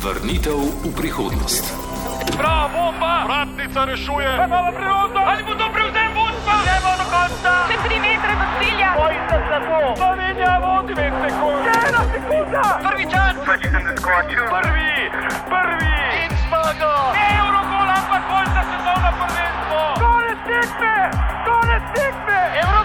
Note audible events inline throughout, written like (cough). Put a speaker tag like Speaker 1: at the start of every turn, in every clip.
Speaker 1: Vrnitev v prihodnost.
Speaker 2: Bravo, bomba! Vratnica rešuje! Imamo priložnost! Ali bo to prevzel vodstva? Gremo do konca!
Speaker 3: Še tri metre do cilja!
Speaker 2: Bojite se to! Slovenija vodi dve sekunde!
Speaker 3: Ena sekunda!
Speaker 2: Prvi čas! Prvi! Prvi! In zmaga! Eurogol, ampak bolj za sezono prvenstvo!
Speaker 3: Konec tekme! Konec tekme!
Speaker 2: Evropski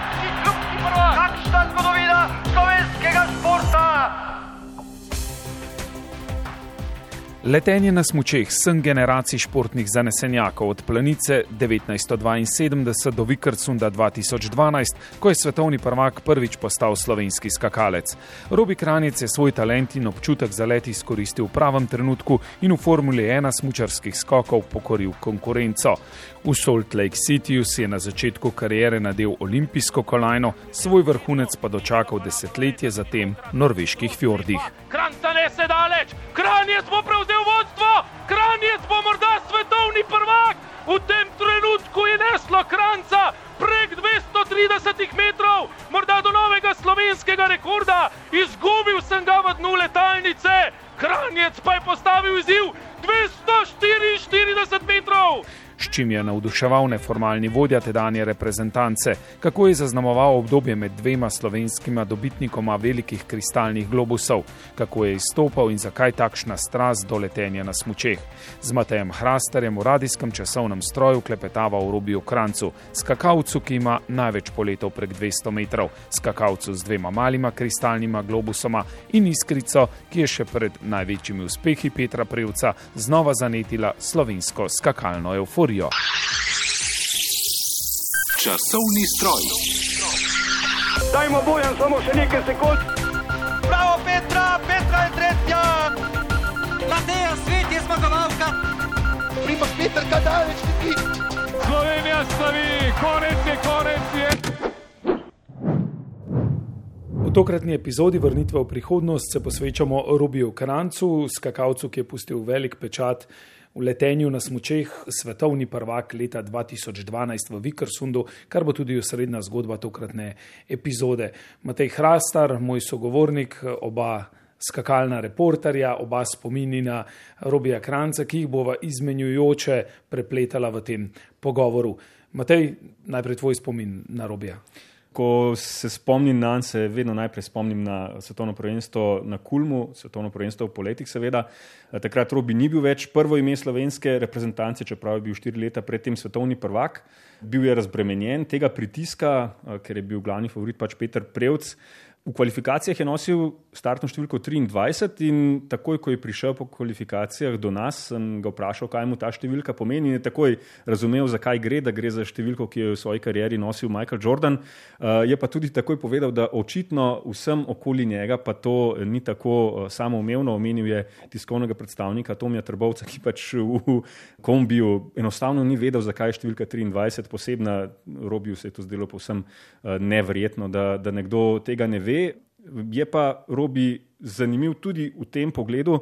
Speaker 4: Letenje na smučeh sem generacij športnih zanesenjakov od planice 1972 do Vikersunda 2012, ko je svetovni prvak prvič postal slovenski skakalec. Robi Kranjec je svoj talent in občutek za let izkoristil v pravem trenutku in v Formuli 1 smučarskih skokov pokoril konkurenco. V Salt Lake Cityju si je na začetku kariere nadel olimpijsko kolajno, svoj vrhunec pa dočakal desetletje zatem v norveških fjordih.
Speaker 2: Kranjca ne se daleč! Kranjec bo prevzel vodstvo! Kranjec bo morda svetovni prvak! V tem trenutku je neslo Kranjca prek 230 metrov, morda do novega slovenskega rekorda. Izgubil sem ga v dnu letalnice, Kranjec pa je postavil izziv 244 metrov.
Speaker 4: S čim je navduševal neformalni vodja tedanje reprezentance, kako je zaznamoval obdobje med dvema slovenskima dobitnikoma velikih kristalnih globusov, kako je izstopal in zakaj takšna strast do letenja na smučeh. Z Matejem Hrastarjem v radijskem časovnem stroju klepetava v Rubiju Krancu, skakalcu, ki ima največ poletov prek 200 metrov, skakalcu z dvema malima kristalnima globusoma in iskrico, ki je še pred največjimi uspehi Petra Prevca znova zanetila slovensko skakalno euforijo.
Speaker 1: Časovni stroj.
Speaker 2: Dajmo bojem samo še nekaj sekund.
Speaker 5: Bravo, Petra, Petra je tretja. Mateja, svet je zmagovalka. Primoš Peter, kaj daleč ti?
Speaker 2: Slovenija slavi, konec je, konec je.
Speaker 4: V tokratni epizodi Vrnitve v prihodnost se posvečamo Rubiju Krancu, skakalcu, ki je pustil velik pečat v letenju na smučeh, svetovni prvak leta 2012 v Vikersundu, kar bo tudi osrednja zgodba tokratne epizode. Matej Hrastar, moj sogovornik, oba skakalna reporterja, oba spomini na Robija Kranca, ki jih bova izmenjujoče prepletala v tem pogovoru. Matej, najprej tvoj spomin na Robija.
Speaker 6: Ko se spomnim na njega, se vedno najprej spomnim na svetovno prvenstvo na Kulmu, svetovno prvenstvo v poletih, seveda. Takrat Robi ni bil več prvo ime slovenske reprezentance, čeprav je bil štiri leta predtem svetovni prvak. Bil je razbremenjen tega pritiska, ker je bil glavni favorit pač Peter Prevc. V kvalifikacijah je nosil startno številko 23 in takoj, ko je prišel po kvalifikacijah do nas, sem ga vprašal, kaj mu ta številka pomeni in je takoj razumel, zakaj gre, da gre za številko, ki jo je v svoji karieri nosil Michael Jordan. Je pa tudi takoj povedal, da očitno vsem okoli njega pa to ni tako samoumevno. Omenil je tiskovnega predstavnika Tomija Trbovca, ki pač v kombiju enostavno ni vedel, zakaj je številka 23 posebna. Robiju se je to zdelo povsem neverjetno, da, da nekdo tega ne ve. Je pa Robi zanimiv tudi v tem pogledu,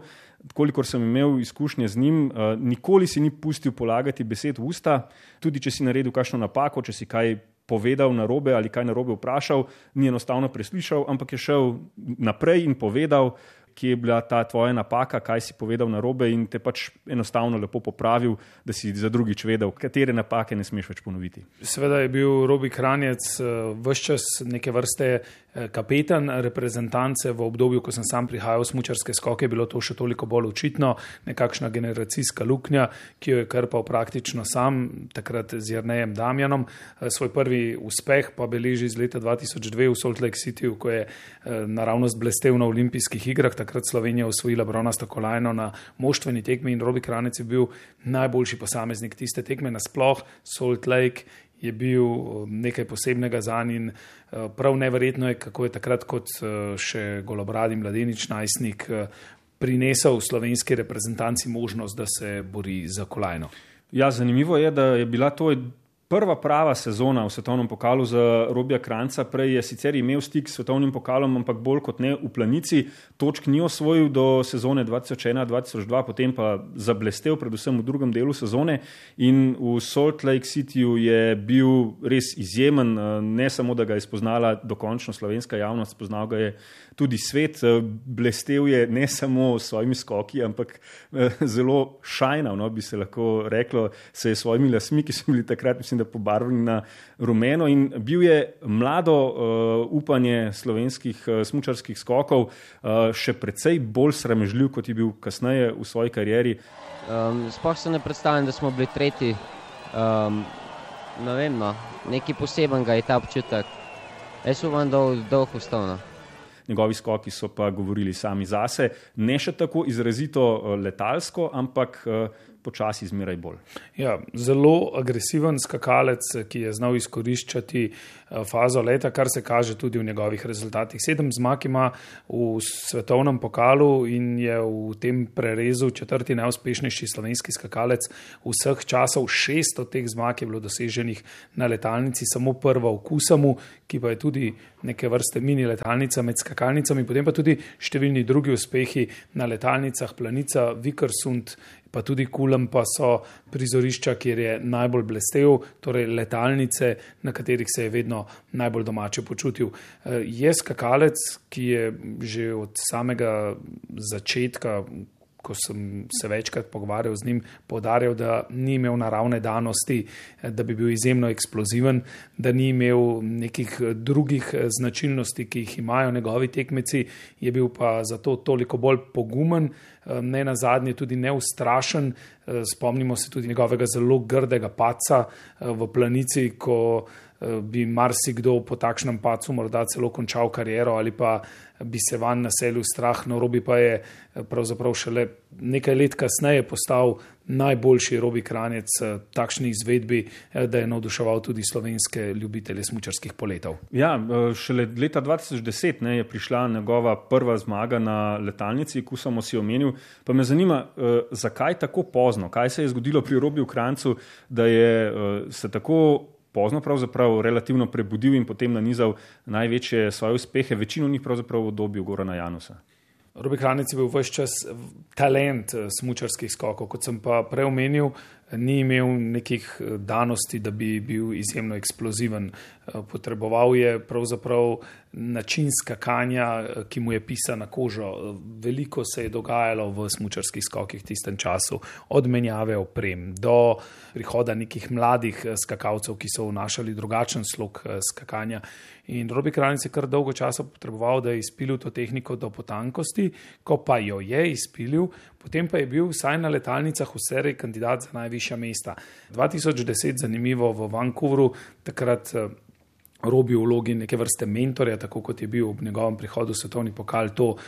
Speaker 6: kolikor sem imel izkušnje z njim, nikoli si ni pustil polagati besed v usta, tudi če si naredil kakšno napako, če si kaj povedal na robe ali kaj na robe vprašal, ni enostavno preslišal, ampak je šel naprej in povedal, kje je bila ta tvoja napaka, kaj si povedal na robe in te pač enostavno lepo popravil, da si za drugič vedel, katere napake ne smeš več ponoviti.
Speaker 4: Seveda je bil Robi Kranjec vse čas neke vrste kapetan reprezentance v obdobju, ko sem sam prihajal v smučarske skoke, je bilo to še toliko bolj očitno, nekakšna generacijska luknja, ki jo je krpal praktično sam, takrat z Jrnejem Damjanom. Svoj prvi uspeh pa beleži iz leta 2002 v Salt Lake Cityju, ko je naravnost blestev na olimpijskih igrah, takrat Slovenija osvojila bronasto kolajno na moštveni tekmi in Robi Kranjec je bil najboljši posameznik tiste tekme. Nasploh, Salt Lake je bil nekaj posebnega za njim in prav neverjetno je, kako je takrat kot še golobradi mladenič, najstnik, prinesel slovenski reprezentanci možnost, da se bori za kolajno.
Speaker 6: Ja, zanimivo je, da je bila to prva prava sezona v svetovnem pokalu za Robija Kranca. Prej je sicer imel stik s svetovnim pokalom, ampak bolj kot ne v planici. Točk ni osvojil do sezone 2001-2002, potem pa zablestev, predvsem v drugem delu sezone. In v Salt Lake Cityju je bil res izjemen, ne samo da ga je spoznala dokončno slovenska javnost, spoznal ga je tudi svet. Blestev je ne samo s svojimi skoki, ampak zelo šajnav, no, bi se lahko reklo, se je s svojimi lasmi, ki so bili takrat, mislim, da pobarvani na rumeno. In bil je mlado uh, upanje slovenskih uh, smučarskih skokov, uh, še precej bolj sramežljiv, kot je bil kasneje v svoji karieri.
Speaker 7: Um, Sploh se ne predstavljam, da smo bili tretji. Um, ne vem, no. nekaj posebenega je ta občutek. Jaz sem vam dol, dolg ustavno.
Speaker 6: Njegovi skoki so pa govorili sami zase, ne še tako izrazito letalsko, ampak počasi zmeraj bolj.
Speaker 4: Ja, zelo agresiven skakalec, ki je znal izkoriščati eh, fazo leta, kar se kaže tudi v njegovih rezultatih. Sedem zmag ima v svetovnem pokalu in je v tem prerezu četrti najuspešnejši slovenski skakalec vseh časov. Šest od teh zmag je bilo doseženih na letalnici, samo prva v Kusamu, ki pa je tudi neke vrste mini letalnica med skakalnicami, potem pa tudi številni drugi uspehi na letalnicah, planica Vikersund pa tudi Kulem, pa so prizorišča, kjer je najbolj blestev, torej letalnice, na katerih se je vedno najbolj domače počutil. Eh, je skakalec, ki je že od samega začetka. Ko sem se večkrat pogovarjal z njim, podarjal, da ni imel naravne danosti, eh, da bi bil izjemno eksploziven, da ni imel nekih drugih eh, značilnosti, ki jih imajo njegovi tekmeci, je bil pa zato toliko bolj pogumen, ne na zadnje tudi neustrašen. Eh, spomnimo se tudi njegovega zelo grdega paca eh, v planici, ko eh, bi marsikdo po takšnem pacu morda celo končal kariero ali pa bi se van naselil strah, no robi pa je pravzaprav šele nekaj let kasneje postal najboljši robi kranjec takšni izvedbi, da je navduševal tudi slovenske ljubitelje smučarskih poletov.
Speaker 6: Ja, šele leta 2010 ne, je prišla njegova prva zmaga na letalnici, ko sem si omenil, pa me zanima, zakaj tako pozno, kaj se je zgodilo pri robi v krancu, da je se tako pozno pravzaprav relativno prebudil in potem nanizal največje svoje uspehe, večino njih pravzaprav v obdobju Gorana Janusa.
Speaker 4: Robi Kranec je bil vse čas talent smučarskih skokov, kot sem pa prej omenil, ni imel nekih danosti, da bi bil izjemno eksploziven. Potreboval je pravzaprav način skakanja, ki mu je pisan na kožo. Veliko se je dogajalo v smučarskih skokih v tistem času, od menjave oprem do prihoda nekih mladih skakalcev, ki so vnašali drugačen slog skakanja. In Robi Kranjec je kar dolgo časa potreboval, da je izpilil to tehniko do potankosti, ko pa jo je izpilil, potem pa je bil vsaj na letalnicah v seriji kandidat za najvišja mesta. 2010, zanimivo v Vancouvru, takrat robi v vlogi neke vrste mentorja, tako kot je bil ob njegovem prihodu v svetovni pokal to uh,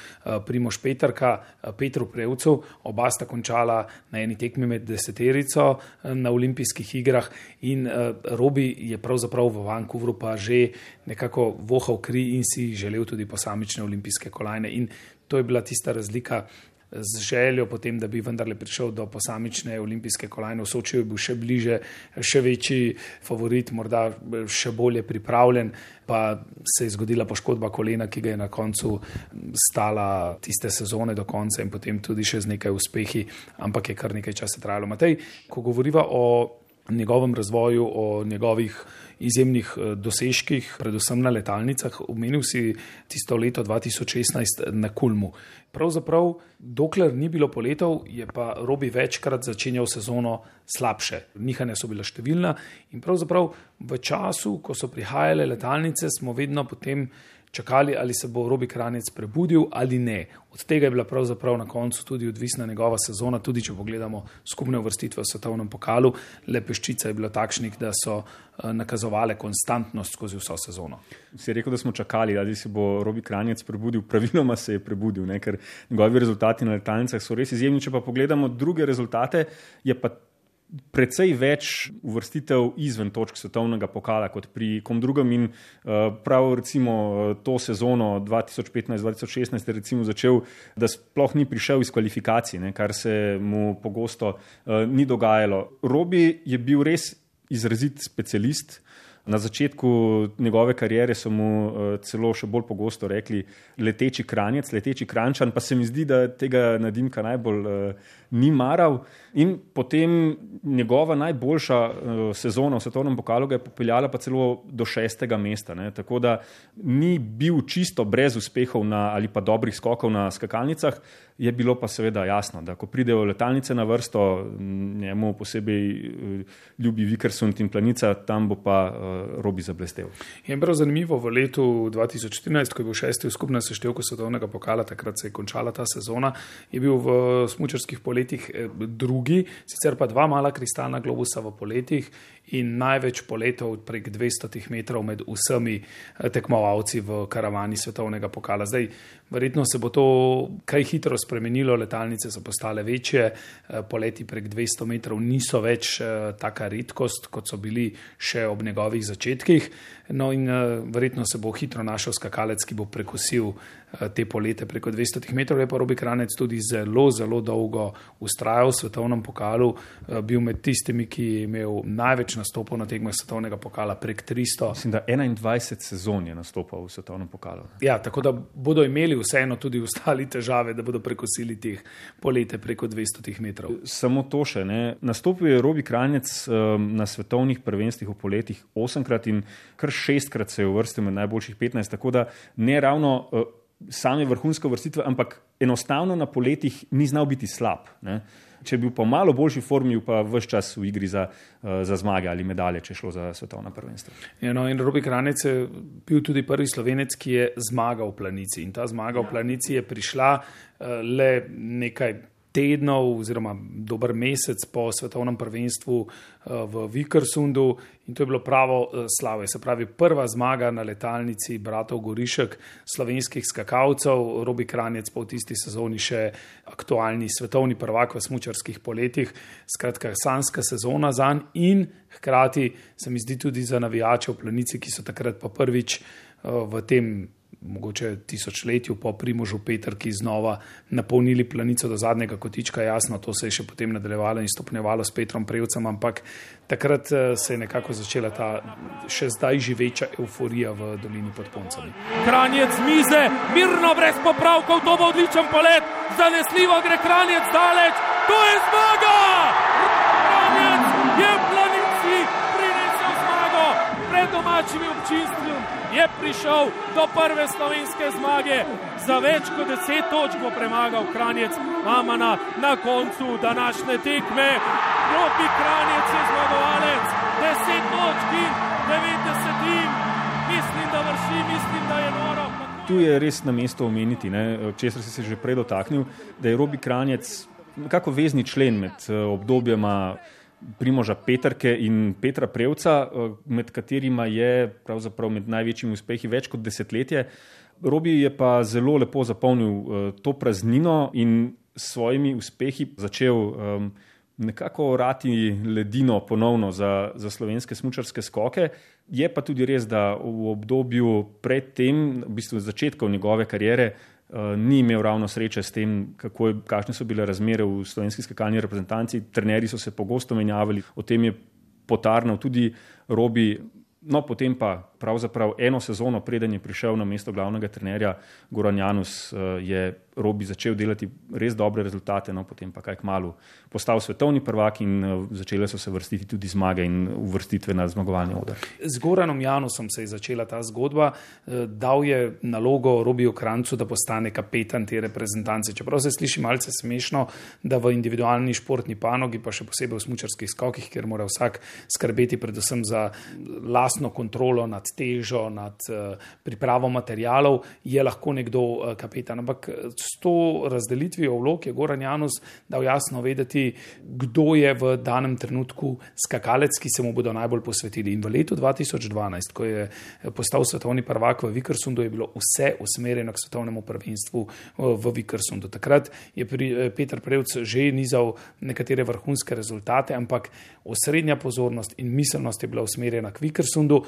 Speaker 4: Primoš Petrka, uh, Petru Prevcu. Oba sta končala na eni tekmi med deseterico uh, na olimpijskih igrah in Robi je pravzaprav v Vancouvru pa že nekako vohal kri in si želel tudi posamične olimpijske kolajne. In to je bila tista razlika z željo potem, da bi vendarle prišel do posamične olimpijske kolajne v Sočiju, bil še bliže, še večji favorit, morda še bolje pripravljen, pa se je zgodila poškodba kolena, ki ga je na koncu stala tiste sezone do konca in potem tudi še z nekaj uspehi, ampak je kar nekaj časa trajalo. Matej, ko govoriva o njegovem razvoju, o njegovih izjemnih dosežkih, predvsem na letalnicah, omenil si tisto leto 2016 na Kulmu. Pravzaprav, dokler ni bilo poletov, je pa Robi večkrat začenjal sezono slabše. Nihanja so bila številna in pravzaprav v času, ko so prihajale letalnice, smo vedno potem čakali, ali se bo Robi Kranjec prebudil ali ne. Od tega je bila pravzaprav na koncu tudi odvisna njegova sezona, tudi če pogledamo skupne vrstitve v svetovnem pokalu. Le peščica je bila takšnih, da so eh, nakazovale konstantnost skozi vso sezono.
Speaker 6: Si rekel, da smo čakali, ali se bo Robi Kranjec prebudil. Praviloma se je prebudil, ne? ker njegovi rezultati na letalnicah so res izjemni. Če pa pogledamo druge rezultate, je pa precej več uvrstitev izven točk svetovnega pokala kot pri kom drugem. In uh, prav recimo to sezono 2015-2016 je recimo začel, da sploh ni prišel iz kvalifikacij, ne, kar se mu pogosto uh, ni dogajalo. Robi je bil res izrazit specialist. Na začetku njegove kariere so mu uh, celo še bolj pogosto rekli leteči kranjec, leteči krančan, pa se mi zdi, da tega nadimka najbolj uh, ni maral. In potem njegova najboljša uh, sezona v svetovnem pokalu ga je popeljala pa celo do šestega mesta. Ne? Tako da ni bil čisto brez uspehov na, ali pa dobrih skokov na skakalnicah. Je bilo pa seveda jasno, da ko pridejo letalnice na vrsto, njemu posebej ljubi Vikersund in Planica, tam bo pa uh, Robi zablestev.
Speaker 4: Je prav zanimivo, v letu 2014, ko je bil šesti v skupnem seštevku svetovnega pokala, takrat se je končala ta sezona, je bil v smučarskih poletjih drugi, sicer pa dva mala kristalna globusa v poletjih in največ poletov prek 200 metrov med vsemi tekmovalci v karavani svetovnega pokala. Zdaj, verjetno se bo to kaj hitro spremenilo, letalnice so postale večje, poleti prek 200 metrov niso več taka redkost, kot so bili še ob njegovih začetkih. No, in uh, verjetno se bo hitro našel skakalec, ki bo prekosil te polete preko 200 metrov. Je pa Robi Kranec tudi zelo, zelo dolgo ustrajal v svetovnem pokalu, bil med tistimi, ki je imel največ nastopov na tekmah svetovnega pokala, prek 300.
Speaker 6: Mislim, da 21 sezon je nastopal v svetovnem pokalu.
Speaker 4: Ja, tako da bodo imeli vseeno tudi ostali težave, da bodo prekosili teh polete preko 200 metrov.
Speaker 6: Samo to še ne. Nastopil je Robi Kranec um, na svetovnih prvenstvih v poletih osemkrat in kar šestkrat se je uvrstil med najboljših 15, tako da ne ravno uh, same vrhunske vrstitve, ampak enostavno na poletjih ni znal biti slab. Ne? Če bi bil pa v malo boljši formi, pa vse čas v igri za, uh, za zmage ali medalje, če šlo za svetovna prvenstva.
Speaker 4: Ja, no, in Robi Kranec je bil tudi prvi slovenec, ki je zmagal v planici. In ta zmaga v planici je prišla uh, le nekaj tednov oziroma dober mesec po svetovnem prvenstvu v Vikersundu in to je bilo pravo slave. Se pravi, prva zmaga na letalnici bratov Gorišek, slovenskih skakalcev, Robi Kranjec pa v tisti sezoni še aktualni svetovni prvak v smučarskih poletjih. Skratka, sanska sezona za njim in hkrati se mi zdi tudi za navijače v planici, ki so takrat pa prvič v tem mogoče tisočletju po Primožu Petrki znova napolnili planico do zadnjega kotička. Jasno, to se je še potem nadaljevalo in stopnjevalo s Petrom Prevcem, ampak takrat se je nekako začela ta še zdaj živeča euforija v dolini pod Poncami.
Speaker 2: Kranjec mize, mirno, brez popravkov, to bo odličen polet, zanesljivo gre Kranjec daleč, to je zmaga! Kranjec je v planici prinesel zmago pred domačimi občinstvom je prišel do prve slovenske zmage. Za več kot deset točk bo premagal Kranjec Amana na koncu današnje tekme. Robi Kranjec je zmagovalec, deset točk in 90 in mislim, da vrši, mislim, da je noro.
Speaker 6: Tu je res na mestu omeniti, česar si se že prej dotaknil, da je Robi Kranjec nekako vezni člen med obdobjema. Primoža Petrke in Petra Prevca, med katerima je pravzaprav med največjimi uspehi več kot desetletje. Robi je pa zelo lepo zapolnil to praznino in s svojimi uspehi začel um, nekako orati ledino ponovno za, za slovenske smučarske skoke. Je pa tudi res, da v obdobju predtem, v bistvu začetkov njegove kariere, Uh, ni imel ravno sreče s tem, kako, kakšne so bile razmere v slovenski skakalni reprezentanci. Trenerji so se pogosto menjavali, o tem je potarnal tudi Robi. No, potem pa pravzaprav eno sezono, preden je prišel na mesto glavnega trenerja Goran Janus, uh, je Robi začel delati res dobre rezultate, no, potem pa kaj k malu postal svetovni prvak in uh, začele so se vrstiti tudi zmage in uvrstitve na zmagovalni odr.
Speaker 4: Z Goranom Janusom se je začela ta zgodba, uh, dal je nalogo Robiju Krancu, da postane kapetan te reprezentance. Čeprav se sliši malce smešno, da v individualni športni panogi, pa še posebej v smučarskih skokih, kjer mora vsak skrbeti predvsem za lastno kontrolo nad težo, nad uh, pripravo materijalov, je lahko nekdo uh, kapetan. Ampak s to razdelitvijo vlog je Goran Janus dal jasno vedeti, kdo je v danem trenutku skakalec, ki se mu bodo najbolj posvetili. In v letu 2012, ko je postal svetovni prvak v Vikersundu, je bilo vse usmerjeno k svetovnemu prvenstvu v Vikersundu. Takrat je Petr Prevc že nizal nekatere vrhunske rezultate, ampak osrednja pozornost in miselnost je bila usmerjena k Vikersundu.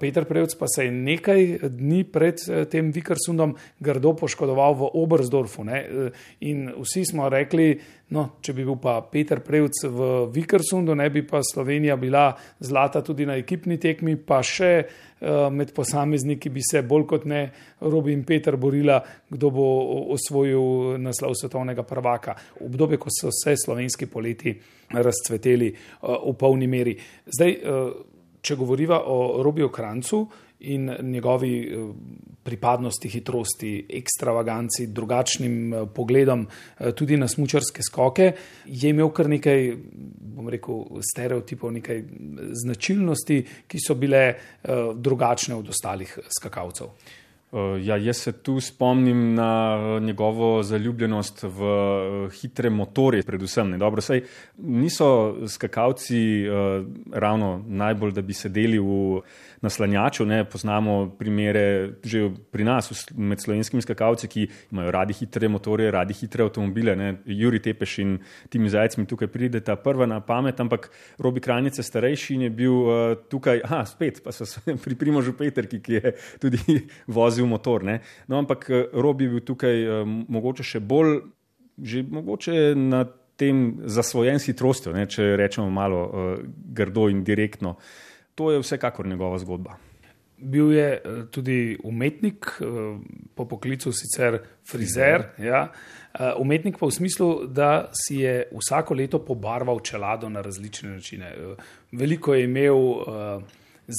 Speaker 4: Petr Peter Prevc pa se je nekaj dni pred eh, tem Vikersundom grdo poškodoval v Obersdorfu. Ne? Eh, in vsi smo rekli, no, če bi bil pa Peter Prevc v Vikersundu, ne bi pa Slovenija bila zlata tudi na ekipni tekmi, pa še med posamezniki bi se bolj kot ne Robi in Peter borila, kdo bo osvojil naslov svetovnega prvaka. Obdobje, ko so vse slovenski poleti razcveteli v polni meri. Zdaj, če govoriva o Robiju Krancu in njegovi eh, pripadnosti, hitrosti, ekstravaganci, drugačnim eh, pogledom eh, tudi na smučarske skoke, je imel kar nekaj, bom rekel, stereotipov, nekaj značilnosti, ki so bile drugačne od ostalih skakalcev.
Speaker 6: Ja, jaz se tu spomnim na njegovo zaljubljenost v hitre motorje, predvsem. Dobro, saj niso skakalci ravno najbolj, da bi sedeli v naslanjačev. Ne, poznamo primere že pri nas, med slovenskimi skakalci, ki imajo radi hitre motorje, radi hitre avtomobile. Ne. Juri Tepeš in Timi Zajec mi tukaj prideta prva na pamet, ampak Robi Krajnic je starejši in je bil uh, tukaj, aha, spet pa so (laughs) pri Primožu Peterki, ki je tudi (laughs) vozil motor. Ne. No, ampak eh, Robi je bil tukaj uh, mogoče še bolj, že mogoče na tem zasvojen s hitrostjo, ne, če rečemo malo uh, grdo in direktno. Uh, to je vsekakor njegova zgodba.
Speaker 4: Bil je tudi umetnik, po poklicu sicer frizer. Ja. Umetnik pa v smislu, da si je vsako leto pobarval čelado na različne načine. Veliko je imel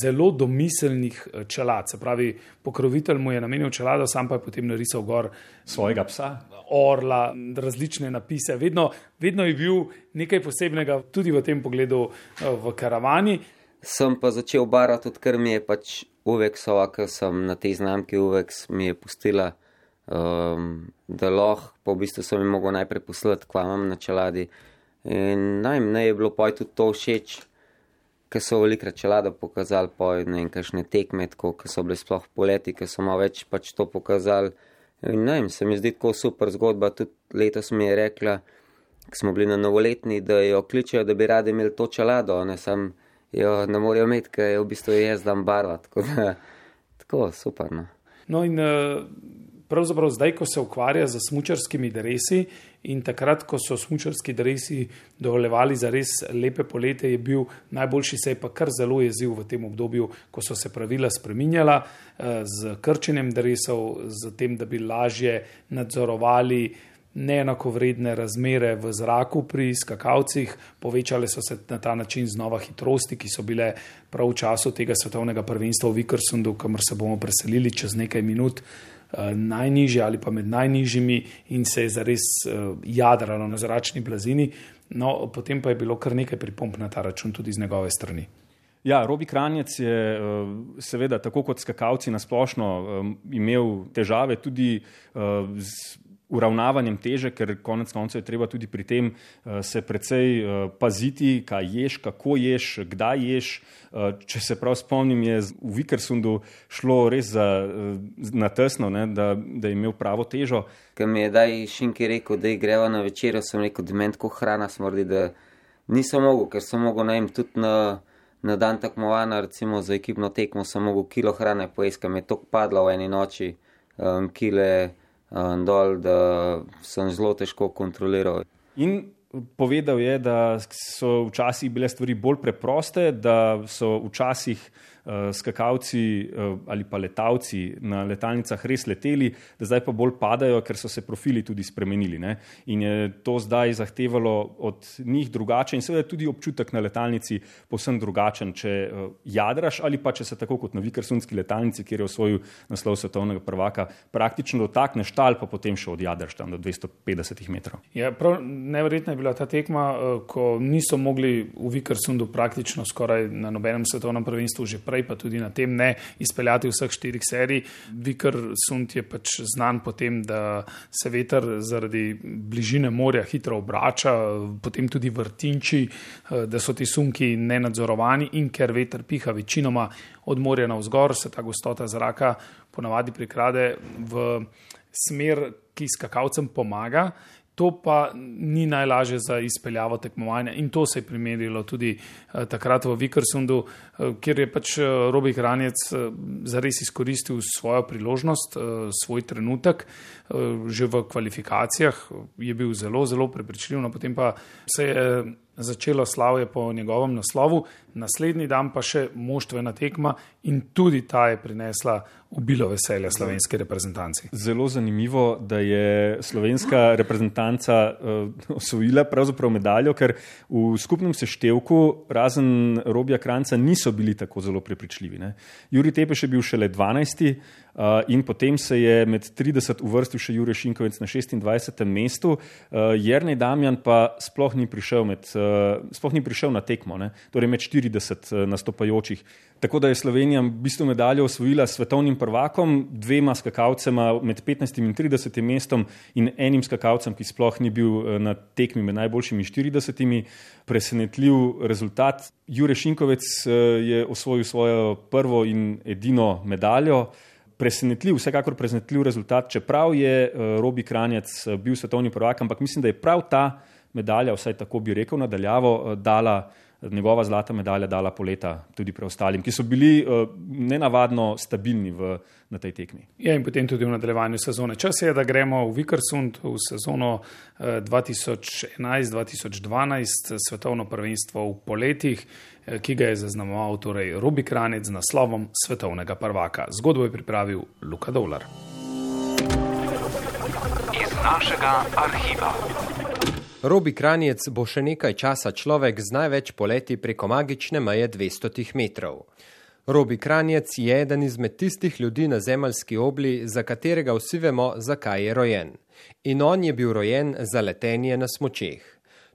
Speaker 4: zelo domiselnih čelad, se pravi, pokrovitelj mu je namenil čelado, sam pa je potem narisal gor
Speaker 6: svojega psa.
Speaker 4: Orla, različne napise. Vedno, vedno je bil nekaj posebnega tudi v tem pogledu v karavani
Speaker 8: sem pa začel barati, odkar mi je pač UVEX-ova, ker sem na tej znamki UVEX mi je pustila, um, da lahko, pa v bistvu sem jim mogel najprej poslati, kva imam na čeladi. In naj mi je bilo poj tudi to všeč, ker so velikrat čelado pokazali, poj ne vem, kakšne tekme, ko so bile sploh poleti, ker so malo več pač to pokazali. In naj mi se mi zdi tako super zgodba, tudi letos mi je rekla, ko smo bili na novoletni, da jo kličejo, da bi radi imeli to čelado, ne sem jo ne morejo imeti, ker je v bistvu jaz dan barva. Tako, da, tako super. No.
Speaker 4: no in eh, pravzaprav zdaj, ko se ukvarja z smočarskimi dresi in takrat, ko so smočarski dresi dovoljevali za res lepe polete, je bil najboljši, se je pa kar zelo jezil v tem obdobju, ko so se pravila spreminjala eh, z krčenjem dresov, z tem, da bi lažje nadzorovali neenakovredne razmere v zraku pri skakalcih, povečale so se na ta način znova hitrosti, ki so bile prav v času tega svetovnega prvenstva v Vikersundu, kamor se bomo preselili čez nekaj minut. Eh, najnižje ali pa med najnižjimi, in se je zares uh, jadralo na zračni blazini, no, potem pa je bilo kar nekaj pripomp na ta račun, tudi z njegove strani.
Speaker 6: Ja, Robi Kranjec je eh, seveda, tako kot skakalci, nasplošno imel težave tudi z uravnavanjem teže, ker konec koncev je treba tudi pri tem uh, se precej uh, paziti, kaj ješ, kako ješ, kdaj ješ. Uh, če se prav spomnim, je v Vikersundu šlo res za, na tesno, ne, da, da je imel pravo težo.
Speaker 8: Ker mi je daj Šinki rekel, da greva na večer, sem rekel, da meni tako hrana smrdi, da nisem mogel, ker sem mogel najem tudi na, na dan tekmovanja, recimo za ekipno tekmo, sem mogel kilo hrane pojesti, ker mi je tok padlo v eni noči, um, kile dol, da sem zelo težko kontroliral.
Speaker 6: In povedal je, da so včasih bile stvari bolj preproste, da so včasih skakalci uh, ali pa letalci na letalnicah res leteli, da zdaj pa bolj padajo, ker so se profili tudi spremenili. Ne? In je to zdaj zahtevalo od njih drugače, in seveda tudi občutek na letalnici povsem drugačen, če uh, jadraš ali pa če se tako kot na Vikersundski letalnici, kjer je osvojil naslov svetovnega prvaka, praktično dotakneš tal, pa potem še odjadraš tam do 250 metrov.
Speaker 4: Ja, prav neverjetna je bila ta tekma, ko niso mogli v Vikersundu praktično skoraj na nobenem svetovnem prvenstvu že prej, pa tudi na tem ne izpeljati vseh štirih serij. Vikar Sund je pač znan po tem, da se veter zaradi bližine morja hitro obrača, potem tudi vrtinči, eh, da so ti sunki nenadzorovani in ker veter piha večinoma od morja na vzgor, se ta gostota zraka ponavadi prikrade v smer, ki skakalcem pomaga. To pa ni najlažje za izpeljavo tekmovanja in to se je primerilo tudi uh, takrat v Vikersundu, uh, kjer je pač uh, Robi Hranjec uh, zares izkoristil svojo priložnost, uh, svoj trenutek. Uh, že v kvalifikacijah je bil zelo, zelo prepričljiv, no potem pa se je začelo slavje po njegovem naslovu, naslednji dan pa še moštvena tekma in tudi ta je prinesla obilo veselja slovenski reprezentanci.
Speaker 6: Zelo zanimivo, da je slovenska reprezentanca uh, osvojila pravzaprav medaljo, ker v skupnem seštevku razen Robija Kranca niso bili tako zelo prepričljivi. Ne. Juri Tepeš je bil šele 12. Uh, in potem se je med 30 uvrstil še Jurek Šinkovec na 26. mestu, uh, Jrnej Damjan pa sploh ni prišel, med, uh, sploh ni prišel na tekmo, ne? torej med 40 uh, nastopajočih. Tako da je Slovenija v bistvu medaljo osvojila s svetovnim prvakom, dvema skakalcema med 15 in 30 mestom in enim skakalcem, ki sploh ni bil uh, na tekmi med najboljšimi 40. Presenetljiv rezultat. Jurek Šinkovec uh, je osvojil svojo prvo in edino medaljo presenetljiv, vsekakor presenetljiv rezultat, čeprav je uh, Robi Kranjec uh, bil svetovni prvak, ampak mislim, da je prav ta medalja, vsaj tako bi rekel, nadaljavo uh, dala. Njegova zlata medalja dala poleta tudi preostalim, ki so bili uh, nenavadno stabilni v, na tej tekmi.
Speaker 4: Ja, in potem tudi v nadaljevanju sezone. Čas je, da gremo v Vikersund v sezono uh, 2011-2012, svetovno prvenstvo v poletih. Eh, ki ga je zaznamoval torej Robi Kranec z naslovom svetovnega prvaka. Zgodbo je pripravil Luka Dolar.
Speaker 1: Iz našega arhiva.
Speaker 9: Robi Kranjec bo še nekaj časa človek z največ poleti preko magične meje 200 metrov. Robi Kranjec je eden izmed tistih ljudi na zemeljski obli, za katerega vsi vemo, zakaj je rojen. In on je bil rojen za letenje na smočeh.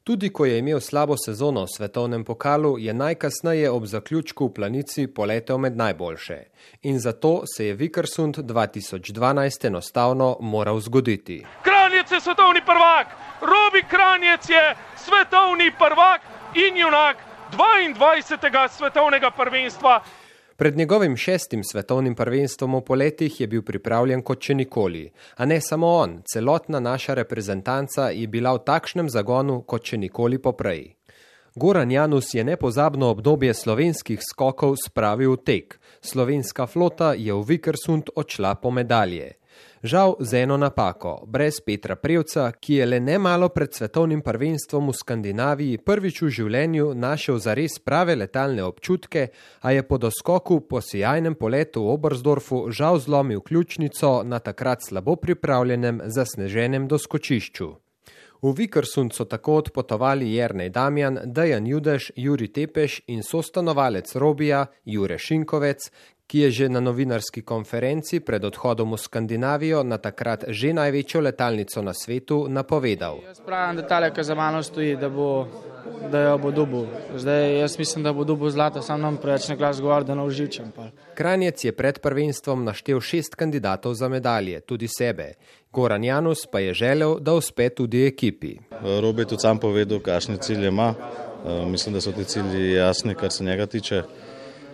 Speaker 9: Tudi ko je imel slabo sezono v svetovnem pokalu, je najkasneje ob zaključku v planici poletel med najboljše. In zato se je Vikersund 2012 enostavno moral zgoditi.
Speaker 2: Kranjec je svetovni prvak, Robi Kranjec je svetovni prvak in junak 22. svetovnega prvenstva.
Speaker 9: Pred njegovim šestim svetovnim prvenstvom v poletih je bil pripravljen kot če nikoli. A ne samo on, celotna naša reprezentanca je bila v takšnem zagonu kot če nikoli poprej. Goran Janus je nepozabno obdobje slovenskih skokov spravil v tek. Slovenska flota je v Vikersund odšla po medalje. Žal z eno napako, brez Petra Prevca, ki je le nemalo pred svetovnim prvenstvom v Skandinaviji prvič v življenju našel zares prave letalne občutke, a je po doskoku po sijajnem poletu v Obersdorfu žal zlomil ključnico na takrat slabo pripravljenem zasneženem doskočišču. V Vikersund so tako odpotovali Jrnej Damjan, Dejan Judež, Juri Tepeš in sostanovalec Robija, Jure Šinkovec, ki je že na novinarski konferenci pred odhodom v Skandinavijo na takrat že največjo letalnico na svetu napovedal.
Speaker 10: Jaz pravim, da tale, ki za mano stoji, da, bo, da jo bo dubu. Zdaj jaz mislim, da bo dubu zlata, sam nam preveč ne glas govor, da ne uživčem.
Speaker 9: Kranjec je pred prvenstvom naštel šest kandidatov za medalje, tudi sebe. Goran Janus pa je želel, da uspe tudi ekipi.
Speaker 11: Robi tudi sam povedal, kakšne cilje ima. Mislim, da so ti cilji jasni, kar se njega tiče.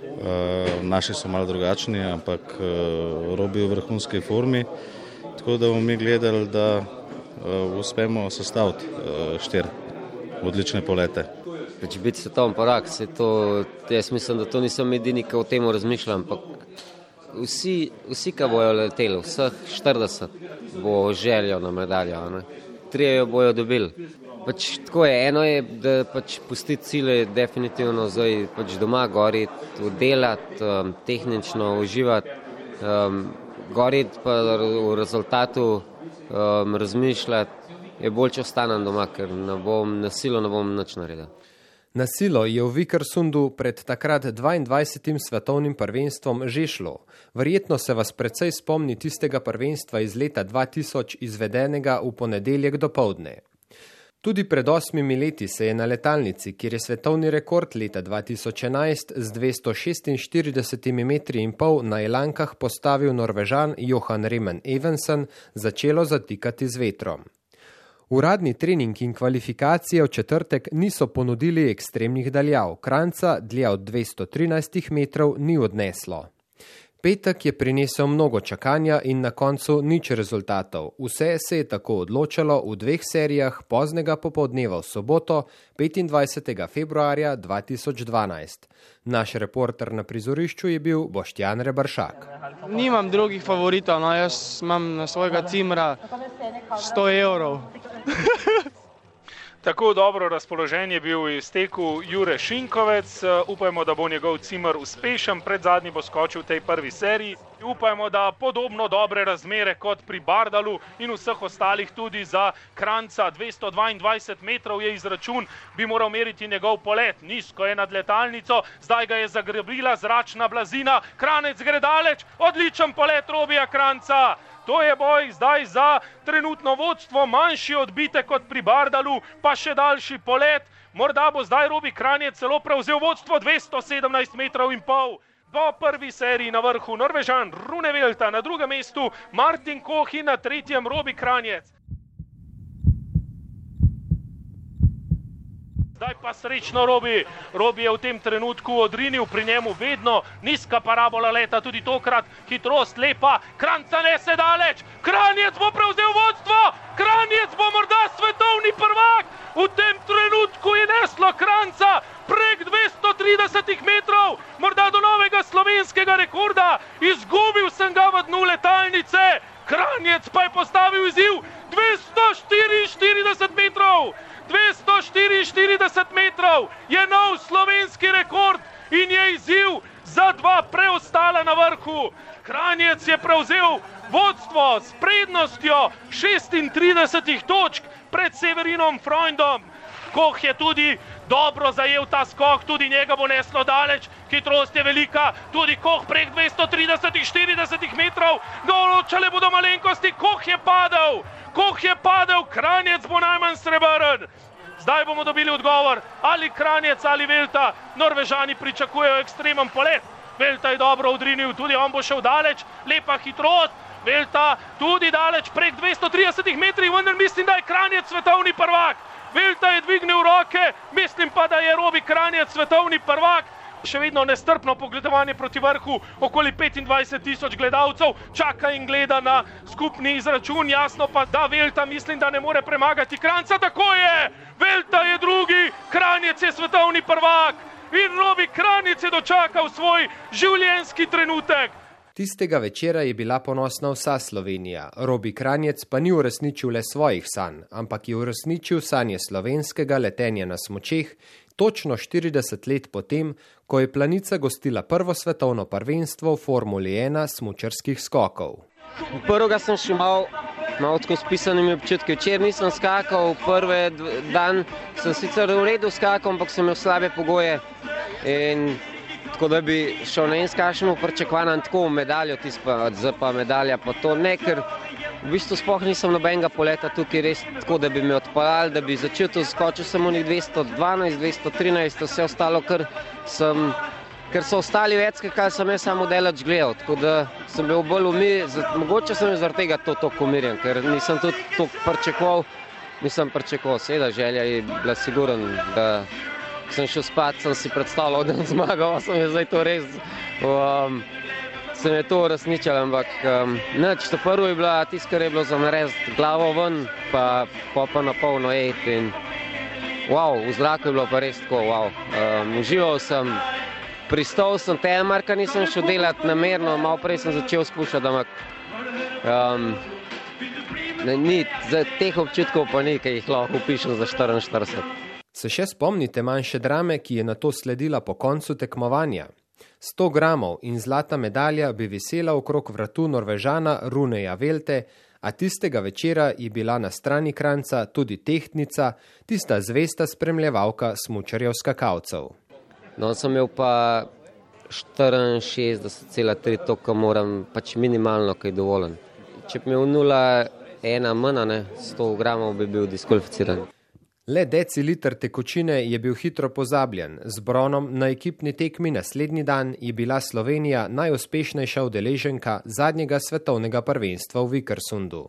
Speaker 11: Uh, naši so malo drugačni, ampak uh, robijo v vrhunski formi. Tako da bomo mi gledali, da uh, uspemo sestaviti štiri odlične polete.
Speaker 8: Če biti svetovni prvak, se to, jaz mislim, da to nisem edini, ki o tem razmišljam. Vsi, vsi, ki bojo leteli, vseh 40 bo željo na medaljo, trije jo bojo dobili. Pač, tako je, eno je, da pač pusti cilje, definitivno zdaj pač doma goriti, delati, um, tehnično uživati, um, goriti pa v rezultatu um, razmišljati, je bolj, če ostanem doma, ker ne bom na silo ne bom nič naredil.
Speaker 9: Na silo je v Vikersundu pred takrat 22. svetovnim prvenstvom že šlo. Verjetno se vas precej spomni tistega prvenstva iz leta 2000 izvedenega v ponedeljek do povdne. Tudi pred osmimi leti se je na letalnici, kjer je svetovni rekord leta 2011 z 246 metri in pol na Elankah postavil norvežan Johan Remen Evensen, začelo zatikati z vetrom. Uradni trening in kvalifikacije v četrtek niso ponudili ekstremnih daljav, kranca dlje od 213 metrov ni odneslo. Petek je prinesel mnogo čakanja in na koncu nič rezultatov. Vse se je tako odločalo v dveh serijah poznega popoldneva v soboto, 25. februarja 2012. Naš reporter na prizorišču je bil Boštjan Rebršak.
Speaker 10: Nimam drugih favoritov, no jaz imam na svojega cimra 100 evrov. (laughs)
Speaker 2: Tako dobro razpoložen je bil v izteku Jure Šinkovec. Upajmo, da bo njegov cimer uspešen, pred zadnji bo skočil v tej prvi seriji. Upajmo, da podobno dobre razmere kot pri Bardalu in vseh ostalih tudi za Kranca 222 metrov je izračun, bi moral meriti njegov polet. Nizko je nad letalnico, zdaj ga je zagrebila zračna blazina, Kranec gre daleč, odličen polet Robija Kranca. To je boj zdaj za trenutno vodstvo, manjši odbitek kot pri Bardalu, pa še daljši polet. Morda bo zdaj Robi Kranjec celo prevzel vodstvo 217 metrov in pol. Po prvi seriji na vrhu Norvežan Rune Velta, na drugem mestu Martin Koh in na tretjem Robi Kranjec. Zdaj pa srečno Robi. Robi je v tem trenutku odrinil, pri njemu vedno nizka parabola leta, tudi tokrat hitrost lepa, kranca ne se daleč, kranjec bo prevzel vodstvo, kranjec bo morda svetovni prvak. V tem trenutku je neslo kranca prek 230 metrov, morda do novega slovenskega rekorda. Izgubil sem ga v dnu letalnice, kranjec pa je postavil izziv 244 metrov. 244 metrov je nov slovenski rekord in je izziv za dva preostala na vrhu. Kranjec je prevzel vodstvo s prednostjo 36 točk pred Severinom Freundom. Koh je tudi dobro zajel ta skok, tudi njega bo neslo daleč, hitrost je velika, tudi Koh prek 230-40 metrov, določale bodo malenkosti, Koh je padel, Koh je padel, Kranjec bo najmanj srebrn. Zdaj bomo dobili odgovor, ali Kranjec ali Velta. Norvežani pričakujejo ekstremen polet. Velta je dobro odrinil, tudi on bo šel daleč, lepa hitrost. Velta tudi daleč, prek 230 metrov, vendar mislim, da je Kranjec svetovni prvak. Velta je dvignil roke, mislim pa, da je Robi Kranjec svetovni prvak. Še vedno nestrpno pogledovanje proti vrhu, okoli 25 tisoč gledalcev čaka in gleda na skupni izračun. Jasno pa, da Velta mislim, da ne more premagati Kranca. Tako je, Velta je drugi, Kranjec je svetovni prvak in Robi Kranjec je dočakal svoj življenjski trenutek.
Speaker 9: Tistega večera je bila ponosna vsa Slovenija. Robi Kranjec pa ni uresničil le svojih sanj, ampak je uresničil sanje slovenskega letenja na smočeh točno 40 let potem, ko je planica gostila prvo svetovno prvenstvo v Formuli 1 smučarskih skokov.
Speaker 7: Prvega sem še mal, malo tako s pisanimi občutki. Včeraj nisem skakal, prvi dan sem sicer v redu skakal, ampak sem imel slabe pogoje. In tako da bi šel na en skašnemu pričakovanju, tako medaljo, tisto pa medalja, pa to ne, ker v bistvu sploh nisem nobenega poleta tukaj res tako, da bi me odpeljali, da bi začel to skočil samo nek 212, 213, vse ostalo, ker sem. Ker so ostali več, kar sem jaz samo delač gledal, tako da sem bil bolj umirjen, mogoče sem zaradi tega to tako umirjen, ker nisem tudi to pričakoval, nisem pričakoval, seveda želja je bila siguren, da sem šel spat, sem si predstavljal, da bom zmagal, sem je zdaj to res. Um, se mi je to uresničilo, ampak um, neč, to prvo je bila tisto, kar je bilo za narediti glavo ven, pa, pa, na polno. In, wow, v zraku je bilo pa res tako, wow. Um, užival sem, pristal sem temar, ker nisem šel delati namerno, malo prej sem začel spuščati, ampak um, ni, za teh občutkov pa ni, ki jih lahko upišem za 44.
Speaker 9: Se še spomnite manjše drame, ki je na to sledila po koncu tekmovanja? 100 gramov in zlata medalja bi visela okrog vratu Norvežana Runeja Velte, a tistega večera je bila na strani kranca tudi tehtnica, tista zvesta spremljevalka smučarjev skakalcev.
Speaker 7: No, sem imel pa 64,3 toka, moram pač minimalno, kaj dovoljen. Če bi imel 0,1 manj, 100 gramov bi bil diskvalificiran.
Speaker 9: Le deciliter tekočine je bil hitro pozabljen. Z bronom na ekipni tekmi naslednji dan je bila Slovenija najuspešnejša udeleženka zadnjega svetovnega prvenstva v Vikersundu.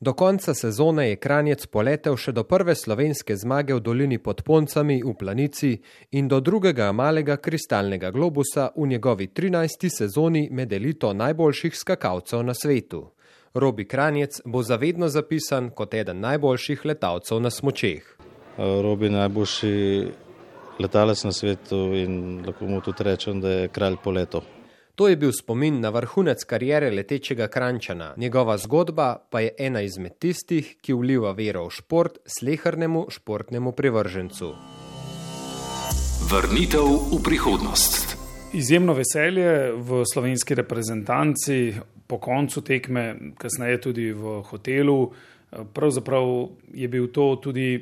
Speaker 9: Do konca sezone je Kranjec poletel še do prve slovenske zmage v dolini pod Poncami v Planici in do drugega malega kristalnega globusa v njegovi 13. sezoni med elito najboljših skakalcev na svetu. Robi Kranjec bo zavedno zapisan kot eden najboljših letalcev na smočeh.
Speaker 11: Robi je najboljši letalec na svetu in lahko mu tudi rečem, da je kralj poletov.
Speaker 9: To je bil spomin na vrhunec karijere letečega krančana, njegova zgodba pa je ena izmed tistih, ki vliva vero v šport slehrnemu športnemu privržencu.
Speaker 1: Vrnitev v prihodnost.
Speaker 4: Izjemno veselje v slovenski reprezentanci, po koncu tekme, kasneje tudi v hotelu. Pravzaprav je bil to tudi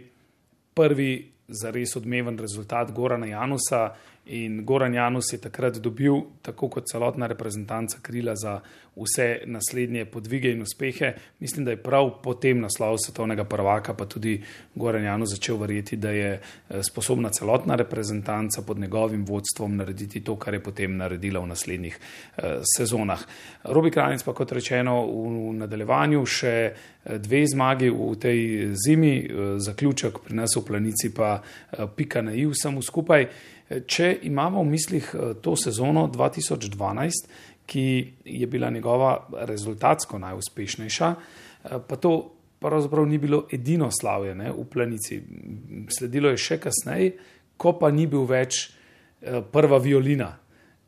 Speaker 4: prvi zares odmeven rezultat Gorana Janusa, In Goran Janus je takrat dobil, tako kot celotna reprezentanca, krila za vse naslednje podvige in uspehe. Mislim, da je prav po tem naslovu svetovnega prvaka pa tudi Goran Janus začel verjeti, da je eh, sposobna celotna reprezentanca pod njegovim vodstvom narediti to, kar je potem naredila v naslednjih eh, sezonah. Robi Kranjec pa, kot rečeno, v nadaljevanju še eh, dve zmagi v tej zimi, zaključek pri nas v planici pa pika na i vsemu skupaj. Če imamo v mislih eh, to sezono 2012, ki je bila njegova rezultatsko najuspešnejša, eh, pa to pravzaprav ni bilo edino slavje ne, v planici. Sledilo je še kasneje, ko pa ni bil več eh, prva violina.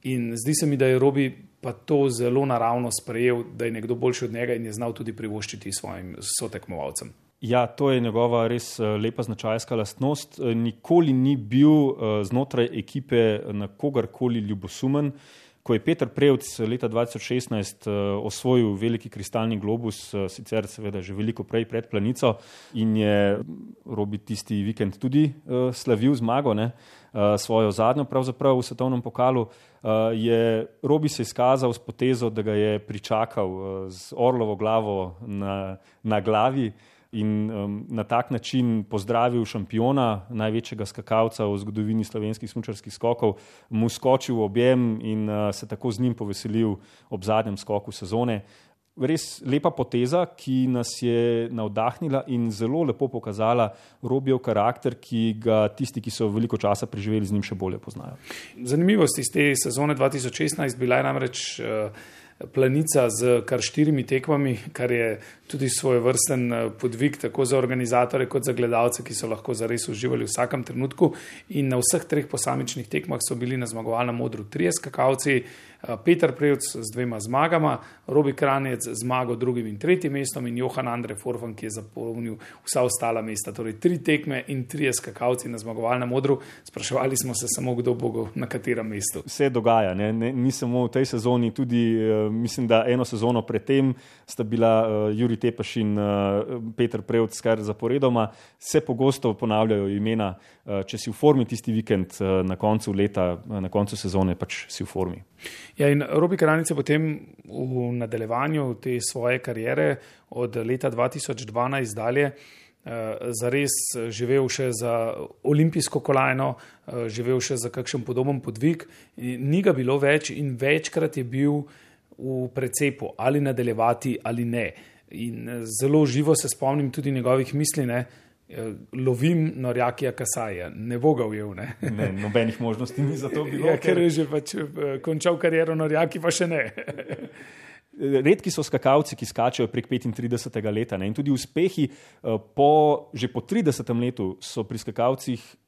Speaker 4: In zdi se mi, da je Robi pa to zelo naravno sprejel, da je nekdo boljši od njega in je znal tudi privoščiti svojim sotekmovalcem.
Speaker 6: Ja, to je njegova res eh, lepa značajska lastnost. Eh, nikoli ni bil eh, znotraj ekipe na kogarkoli ljubosumen. Ko je Petr Prevc leta 2016 osvojil veliki kristalni globus, sicer seveda že veliko prej pred planico in je robi tisti vikend tudi slavil zmago, ne, svojo zadnjo pravzaprav v svetovnem pokalu, je robi se izkazal s potezo, da ga je pričakal z orlovo glavo na, na glavi in um, na tak način pozdravil šampiona, največjega skakalca v zgodovini slovenskih smučarskih skokov, mu skočil v objem in uh, se tako z njim poveselil ob zadnjem skoku sezone. Res lepa poteza, ki nas je navdahnila in zelo lepo pokazala Robijev karakter, ki ga tisti, ki so veliko časa preživeli z njim, še bolje poznajo.
Speaker 4: Zanimivost iz te sezone 2016 bila je namreč. Uh, planica z kar štirimi tekmami, kar je tudi svoj vrsten eh, podvig tako za organizatore kot za gledalce, ki so lahko zares uživali v vsakem trenutku. In na vseh treh posamičnih tekmah so bili na zmagovalnem modru trije skakalci, Peter Prevc z dvema zmagama, Robi Kranjec z zmago drugim in tretjim mestom in Johan Andrej Forfan, ki je zapolnil vsa ostala mesta. Torej tri tekme in tri skakalci na zmagovalnem modru. Spraševali smo se samo, kdo bo na katerem mestu.
Speaker 6: Vse dogaja, ne? Ne, ni samo v tej sezoni, tudi uh, mislim, da eno sezono predtem sta bila uh, Juri Tepaš in Peter Prevc kar zaporedoma. Se pogosto ponavljajo imena, če si v formi tisti vikend na koncu leta, na koncu sezone, pač si v formi.
Speaker 4: Ja, in Robi Kranic je potem v nadaljevanju te svoje kariere od leta 2012 dalje eh, zares živel še za olimpijsko kolajno, eh, živel še za kakšen podoben podvig. Ni ga bilo več in večkrat je bil v precepu ali nadaljevati ali ne. In eh, zelo živo se spomnim tudi njegovih misli. Ne, lovim Norjakija Kasaja, ne bo ga ujel. Ne?
Speaker 6: Ne, nobenih možnosti ni za to (laughs) bilo.
Speaker 4: Ja, ker je že pač eh, končal kariero Norjaki, pa še ne. (laughs)
Speaker 6: Redki so skakalci, ki skačejo prek 35. leta ne? in tudi uspehi eh, po, že po 30. letu so pri skakalcih eh,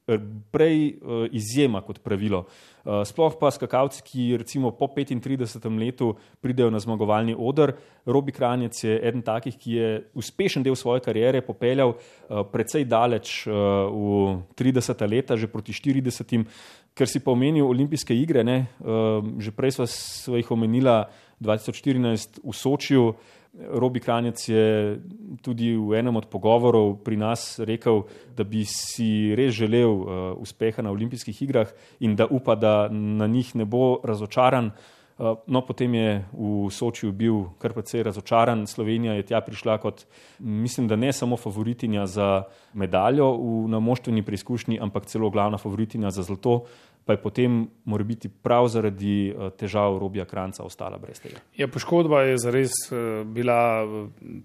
Speaker 6: prej izjema kot pravilo. Sploh pa skakalci, ki recimo po 35. letu pridejo na zmagovalni odr. Robi Kranjec je eden takih, ki je uspešen del svoje kariere popeljal precej daleč v 30. leta, že proti 40. Ker si pa omenil olimpijske igre, ne? že prej smo jih omenila. 2014 v Sočiju. Robi Kranjec je tudi v enem od pogovorov pri nas rekel, da bi si res želel uh, uspeha na olimpijskih igrah in da upa, da na njih ne bo razočaran. Uh, no, potem je v Sočiju bil kar precej razočaran. Slovenija je tja prišla kot, mislim, da ne samo favoritinja za medaljo v namoštveni preizkušnji, ampak celo glavna favoritinja za zlato pa je potem, mora biti prav zaradi eh, težav robija kranca, ostala brez tega.
Speaker 4: Ja, poškodba je zares eh, bila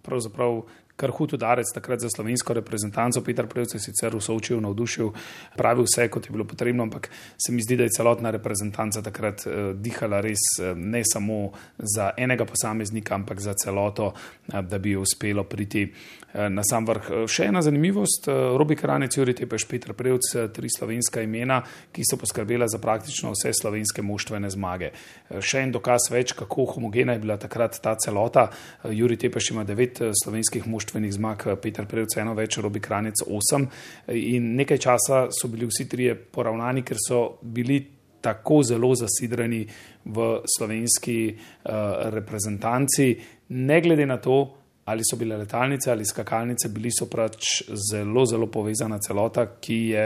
Speaker 4: pravzaprav kar hud udarec takrat za slovensko reprezentanco. Peter Prevc je sicer v Sovčiju navdušil, pravi vse, kot je bilo potrebno, ampak se mi zdi, da je celotna reprezentanca takrat uh, dihala res uh, ne samo za enega posameznika, ampak za celoto, uh, da bi uspelo priti uh, na sam vrh. Še ena zanimivost, uh, Robi Kranec, Juri Tepeš, Peter Prevc, tri slovenska imena, ki so poskrbela za praktično vse slovenske moštvene zmage. Uh, še en dokaz več, kako homogena je bila takrat ta celota. Uh, Juri Tepeš ima devet uh, slovenskih moštvenih moštvenih zmag, eh, Peter Prevc eno več, Robi Kranec osem. In nekaj časa so bili vsi trije poravnani, ker so bili tako zelo zasidrani v slovenski uh, reprezentanci, ne glede na to, ali so bile letalnice ali skakalnice, bili so pač zelo, zelo povezana celota, ki je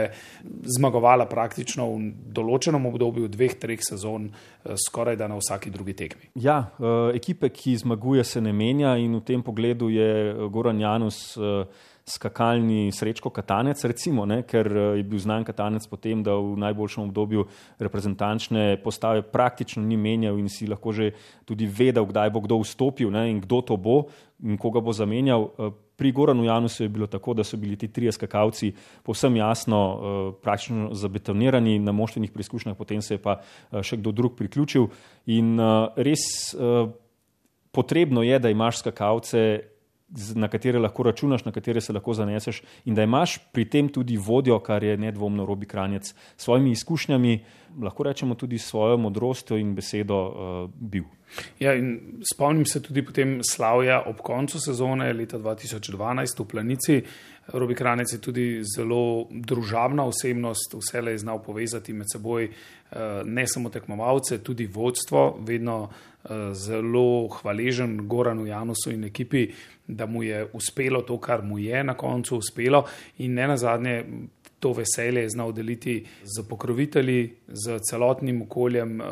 Speaker 4: zmagovala praktično v določenem obdobju dveh, treh sezon, eh, skoraj da na vsaki drugi tekmi.
Speaker 6: Ja, eh, ekipe, ki zmaguje, se ne menja in v tem pogledu je eh, Goran Janus skakalni srečko katanec, recimo, ne, ker eh, je bil znan katanec potem, da v najboljšem obdobju reprezentančne postave praktično ni menjal in si lahko že tudi vedel, kdaj bo kdo vstopil ne, in kdo to bo in koga bo zamenjal. Eh, pri Goranu Janusu je bilo tako, da so bili ti trije skakalci povsem jasno eh, praktično zabetonirani na moštvenih preizkušnjah, potem se je pa še kdo drug priključil in res potrebno je, da imaš skakalce na katere lahko računaš, na katere se lahko zaneseš, in da imaš pri tem tudi vodjo, kar je nedvomno Robi Kranjec, s svojimi izkušnjami, lahko rečemo tudi s svojo modrostjo in besedo uh, bil.
Speaker 4: Ja, spomnim se tudi potem slavja ob koncu sezone leta 2012 v Planici. Robi Kranec je tudi zelo družabna osebnost, vse le je znal povezati med seboj eh, ne samo tekmovalce, tudi vodstvo, vedno eh, zelo hvaležen Goranu Janusu in ekipi, da mu je uspelo to, kar mu je na koncu uspelo in ne nazadnje to veselje je znal deliti z pokrovitelji, z celotnim okoljem. Eh,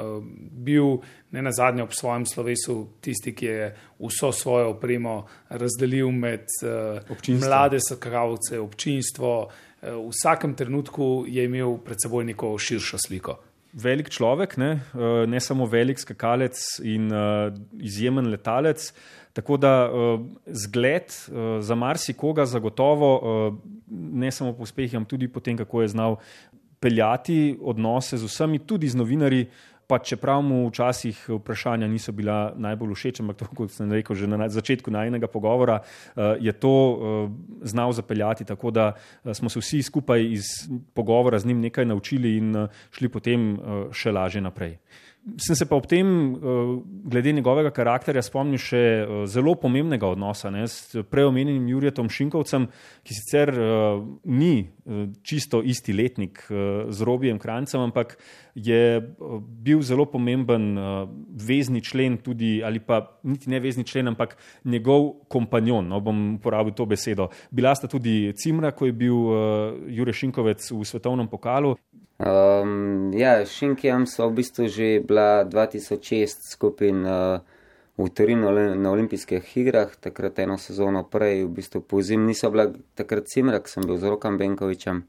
Speaker 4: bil ne na zadnje ob svojem slovesu tisti, ki je vso svojo opremo razdelil med eh, občinstvo. mlade skakalce, občinstvo. Eh, v vsakem trenutku je imel pred seboj neko širšo sliko.
Speaker 6: Velik človek, ne, ne samo velik skakalec in izjemen letalec. Tako da uh, zgled uh, za marsikoga, zagotovo, uh, ne samo po uspehih, ampak tudi po tem, kako je znal peljati odnose z vsemi, tudi z novinarji. Pa čeprav mu včasih vprašanja niso bila najbolj všeč, ampak to, kot sem rekel že na začetku najnega pogovora, je to znal zapeljati tako, da smo se vsi skupaj iz pogovora z njim nekaj naučili in šli potem še lažje naprej. Sem se pa ob tem, eh, glede njegovega karakterja, spomnil še eh, zelo pomembnega odnosa ne, s preomenjenim Jurjem Šinkovcem, ki sicer uh, ni čisto isti letnik uh, z Robijem Krancem, ampak je bil zelo pomemben uh, vezni člen, tudi, ali pa niti ne vezni člen, ampak njegov kompanjon. No, bom uporabil to besedo. Bila sta tudi Cimra, ko je bil uh, Jurek Šinkovec v svetovnem pokalu.
Speaker 8: Um, ja, Šinkijam so v bistvu že bila 2006 skupin uh, v Torinu na olimpijskih igrah, takrat eno sezono prej, v bistvu po zim niso bila takrat Cimrak, sem bil z Rokom Benkovičem.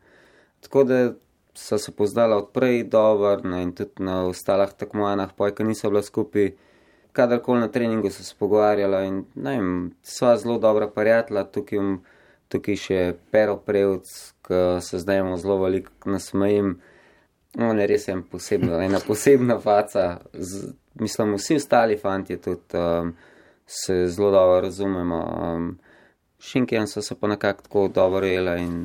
Speaker 8: Tako da so se poznala odprej dobro no, in tudi na ostalih tekmovanjah, pojka niso bila skupaj. Kadarkoli na treningu so se pogovarjala in ne vem, sva zelo dobra prijatelja, tukaj, tukaj še Pero Prevc, ki se zdaj zelo veliko nasmejim. On je res en posebno, ena posebna faca. Z, mislim, vsi ostali fanti tudi um, se zelo dobro razumemo. Um, Šinkjen so se pa nekako tako dobro rejali in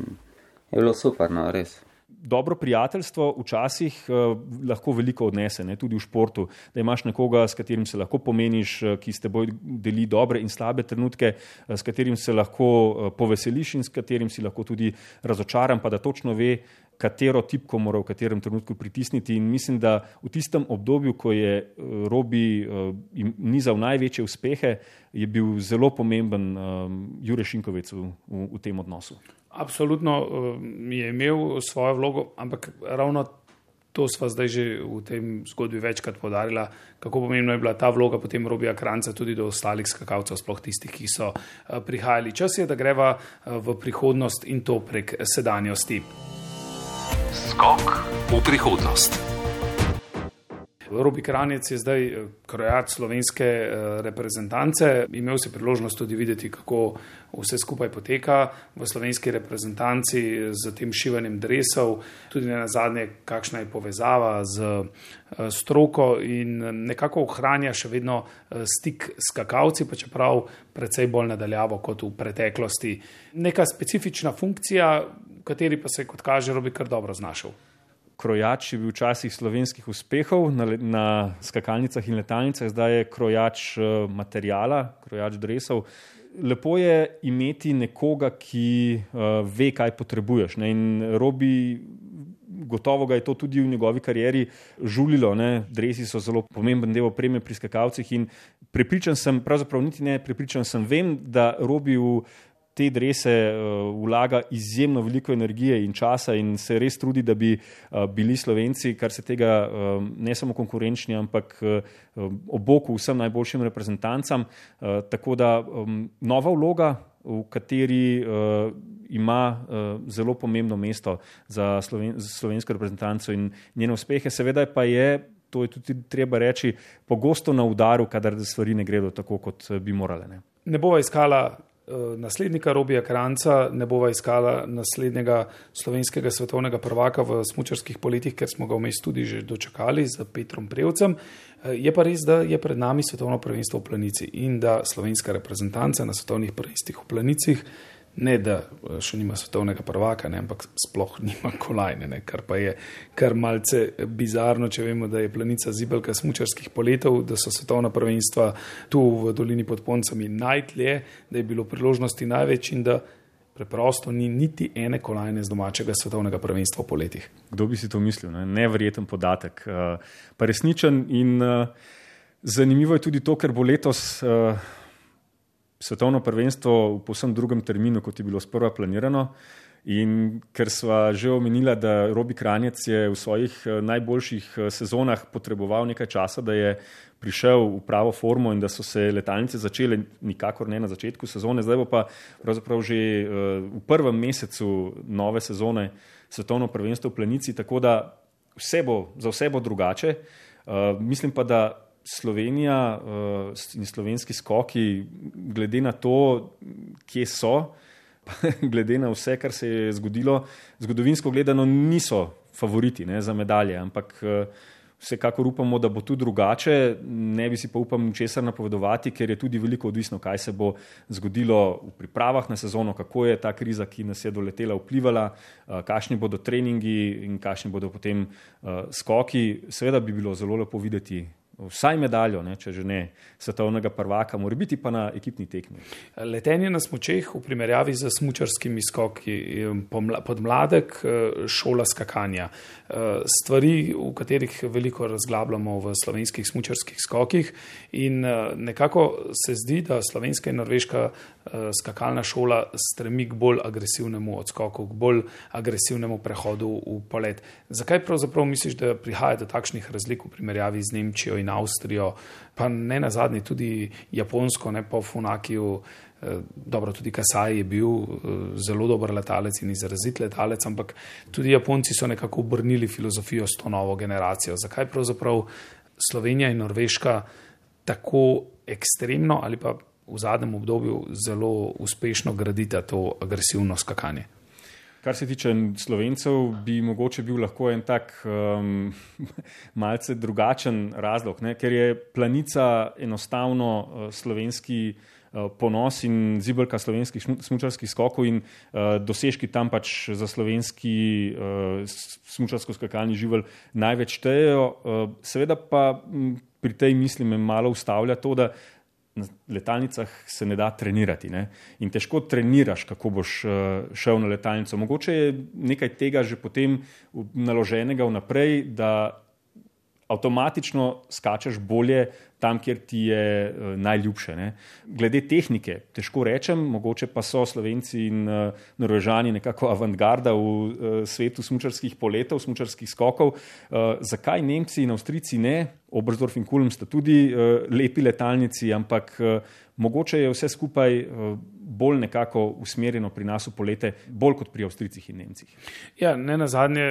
Speaker 8: je bilo super, no, res.
Speaker 6: Dobro prijateljstvo včasih uh, lahko veliko odnese, ne, tudi v športu, da imaš nekoga, s katerim se lahko pomeniš, uh, ki s teboj deli dobre in slabe trenutke, uh, s katerim se lahko uh, poveseliš in s katerim si lahko tudi razočaran, pa da točno ve, katero tipko mora v katerem trenutku pritisniti. In mislim, da v tistem obdobju, ko je eh, Robi uh, nizal največje uspehe, je bil zelo pomemben um, Jurek Šinkovec v, v, v tem odnosu.
Speaker 4: Absolutno je imel svojo vlogo, ampak ravno to smo zdaj že v tem zgodbi večkrat podarili, kako pomembna je bila ta vloga potem Robija Kranca tudi do ostalih skakalcev, sploh tistih, ki so prihajali. Čas je, da greva v prihodnost in to prek sedanjosti.
Speaker 1: Skok v prihodnost.
Speaker 4: Robi Kranjec je zdaj eh, krojač slovenske eh, reprezentance. Imel si priložnost tudi videti, kako vse skupaj poteka v slovenski reprezentanci z tem šivanjem dresov, tudi na zadnje, kakšna je povezava z stroko in nekako ohranja še vedno stik s kakavci, pa čeprav precej bolj nadaljavo kot v preteklosti. Neka specifična funkcija, kateri pa se, kot kaže, Robi kar dobro znašel
Speaker 6: krojač je bil včasih slovenskih uspehov na, na skakalnicah in letalnicah, zdaj je krojač uh, materijala, krojač dresov. Lepo je imeti nekoga, ki uh, ve, kaj potrebuješ. Ne? In Robi, gotovo ga je to tudi v njegovi karieri žulilo. Ne? Dresi so zelo pomemben del opreme pri skakalcih in prepričan sem, pravzaprav niti ne prepričan sem, vem, da Robi v te drese uh, vlaga izjemno veliko energije in časa in se res trudi, da bi uh, bili slovenci, kar se tega uh, ne samo konkurenčni, ampak uh, oboku vsem najboljšim reprezentancam. Uh, tako da um, nova vloga, v kateri uh, ima uh, zelo pomembno mesto za, sloven, za slovensko reprezentanco in njene uspehe, seveda pa je. To je tudi treba reči, pogosto na udaru, kadar stvari ne gredo tako, kot bi morale. Ne,
Speaker 4: ne bova iskala naslednika Robija Kranca, ne bova iskala naslednjega slovenskega svetovnega prvaka v smučarskih poletih, ker smo ga vmes tudi že dočakali z Petrom Prevcem. Eh, je pa res, da je pred nami svetovno prvenstvo v planici in da slovenska reprezentanca na svetovnih prvenstvih v planicih ne da eh, še nima svetovnega prvaka, ne, ampak sploh (laughs) nima kolajne, ne, kar pa je kar malce bizarno, če vemo, da je planica zibelka smučarskih poletov, da so svetovna prvenstva tu v dolini pod Poncami najtlje, da je bilo priložnosti največ in da preprosto ni niti ene kolajne z domačega svetovnega prvenstva v poletih.
Speaker 6: Kdo bi si to mislil? Ne? Nevreten podatek, uh, pa resničen in uh, zanimivo je tudi to, ker bo letos. Uh, svetovno prvenstvo v posebno drugem terminu, kot je bilo sprva planirano. In ker smo že omenili, da Robi Kranjec je v svojih eh, najboljših eh, sezonah potreboval nekaj časa, da je prišel v pravo formo in da so se letalnice začele nikakor ne na začetku sezone, zdaj bo pa pravzaprav že eh, v prvem mesecu nove sezone svetovno prvenstvo v plenici, tako da vse bo, za vse bo drugače. Mislim pa, da Slovenija uh, in slovenski skoki, glede na to, kje so, (laughs) glede na vse, kar se je zgodilo, zgodovinsko gledano, niso favoriti ne, za medalje, ampak uh, vsekakor upamo, da bo tu drugače. Ne bi si pa upam ničesar napovedovati, ker je tudi veliko odvisno, kaj se bo zgodilo v pripravah na sezono, kako je ta kriza, ki nas je doletela, vplivala, uh, kakšni bodo treningi in kakšni bodo potem skoki. Seveda bi bilo zelo lepo videti vsaj medaljo, ne, če že ne svetovnega prvaka, mora biti pa na ekipni tekmi.
Speaker 4: Letenje na smočeh v primerjavi z smučarskimi skoki, podmladek, eh, šola skakanja, eh, stvari, v katerih veliko razglabljamo v slovenskih smučarskih skokih in eh, nekako se zdi, da slovenska in norveška skakalna šola stremi k bolj agresivnemu odskoku, k bolj agresivnemu prehodu v polet. Zakaj pravzaprav misliš, da prihaja do takšnih razlik v primerjavi z Nemčijo in Avstrijo, pa ne na zadnji tudi Japonsko, ne v Funakiju. Eh, dobro, tudi Kasaj je bil eh, zelo dober letalec in izrazit letalec, ampak tudi Japonci so nekako obrnili filozofijo s to novo generacijo. Zakaj pravzaprav Slovenija in Norveška tako ekstremno ali pa v zadnjem obdobju zelo uspešno gradita to agresivno skakanje?
Speaker 6: Kar se tiče slovencev, bi mogoče bil lahko en tak um, (laughs) malce drugačen razlog, ne? ker je planica enostavno uh, slovenski uh, ponos in zibelka slovenskih smučarskih skokov in uh, dosežki tam pač za slovenski uh, smučarsko-skakalni živelj največ štejejo. Uh, seveda pa m, pri tej misli me malo ustavlja to, da na letalnicah se ne da trenirati. Ne? In težko treniraš, kako boš uh, šel na letalnico. Mogoče je nekaj tega že potem naloženega vnaprej, da avtomatično skačeš bolje tam, kjer ti je uh, najljubše. Ne? Glede tehnike, težko rečem, mogoče pa so Slovenci in uh, Norvežani nekako avantgarda v uh, svetu smočarskih poletov, smočarskih skokov. Uh, zakaj Nemci in Avstrijci ne? Obrzdorf in Kulm sta tudi uh, lepi letalnici, ampak uh, mogoče je vse skupaj uh, bolj nekako usmerjeno pri nas v polete, bolj kot pri Avstrijcih in Nemcih.
Speaker 4: Ja, ne na zadnje,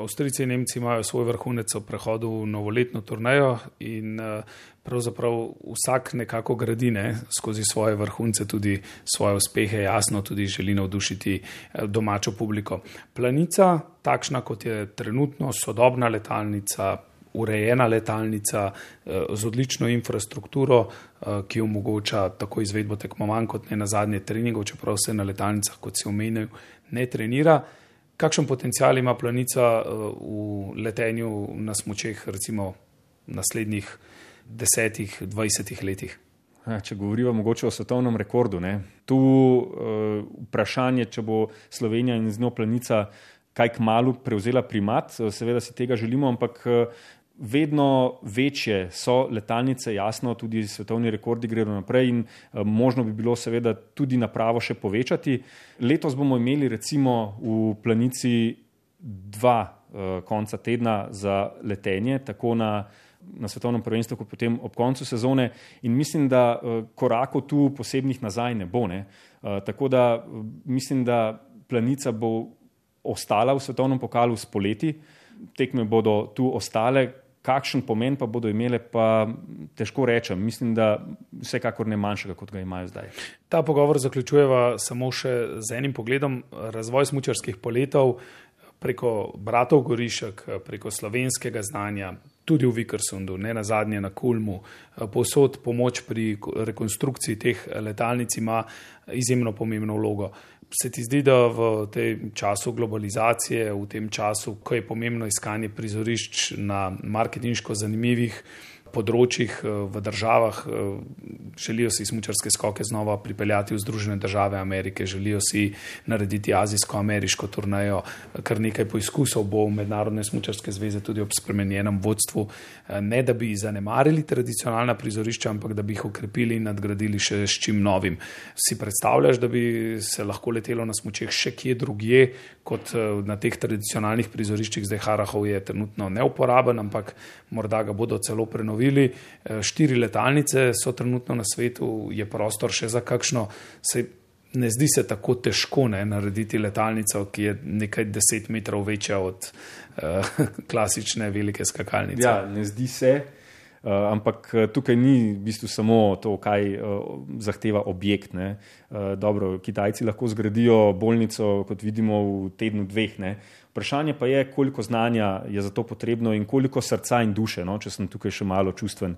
Speaker 4: Avstrijci in Nemci imajo svoj vrhunec v prehodu v novoletno turnejo in pravzaprav vsak nekako gradi ne, skozi svoje vrhunce, tudi svoje uspehe, jasno tudi želi navdušiti domačo publiko. Planica, takšna kot je trenutno, sodobna letalnica, urejena letalnica eh, z odlično infrastrukturo, eh, ki omogoča tako izvedbo tekmovanj, kot ne na zadnje treningov, čeprav se na letalnicah, kot si omenil, ne trenira. Kakšen potencial ima planica eh, v letenju na smočeh, recimo v naslednjih desetih, dvajsetih letih?
Speaker 6: Ja, če govorimo mogoče o svetovnem rekordu, ne? tu uh, vprašanje, če bo Slovenija in z njo planica kaj k malu prevzela primat, seveda si tega želimo, ampak vedno večje so letalnice, jasno, tudi svetovni rekordi gredo naprej in eh, možno bi bilo seveda tudi napravo še povečati. Letos bomo imeli recimo v planici dva uh, konca tedna za letenje, tako na, na svetovnem prvenstvu, kot potem ob koncu sezone in mislim, da uh, korakov tu posebnih nazaj ne bo. Ne? Tako da mislim, da planica bo ostala v svetovnem pokalu s poleti, tekme bodo tu ostale, kakšen pomen pa bodo imele, pa težko rečem. Mislim, da vsekakor ne manjšega, kot ga imajo zdaj.
Speaker 4: Ta pogovor zaključujeva samo še z enim pogledom. Razvoj smučarskih poletov preko bratov Gorišek, preko slovenskega znanja, tudi v Vikersundu, ne na zadnje na Kulmu, posod pomoč pri rekonstrukciji teh letalnic ima izjemno pomembno vlogo se ti zdi, da v tem času globalizacije, v tem času, ko je pomembno iskanje prizorišč na marketinško zanimivih področjih eh, v državah, eh, želijo si smučarske skoke znova pripeljati v Združene države Amerike, želijo si narediti azijsko-ameriško turnajo, kar nekaj poizkusov bo Mednarodne smučarske zveze tudi ob spremenjenem vodstvu, eh, ne da bi zanemarili tradicionalna prizorišča, ampak da bi jih okrepili in nadgradili še s čim novim. Si predstavljaš, da bi se lahko letelo na smučeh še kje drugje, kot na teh tradicionalnih prizoriščih, zdaj Harahov je trenutno neuporaben, ampak morda ga bodo celo prenovili ponovili, eh, štiri letalnice so trenutno na svetu, je prostor še za kakšno. Se ne zdi se tako težko ne, narediti letalnico, ki je nekaj deset metrov večja od uh, (laughs) klasične velike skakalnice.
Speaker 6: Ja, ne zdi se. Uh, ampak tukaj ni v bistvu samo to, kaj uh, zahteva objekt. Uh, dobro, Kitajci lahko zgradijo bolnico, kot vidimo, v tednu dveh. Uh, Vprašanje pa je, koliko znanja je za to potrebno in koliko srca in duše, no, če sem tukaj še malo čustven.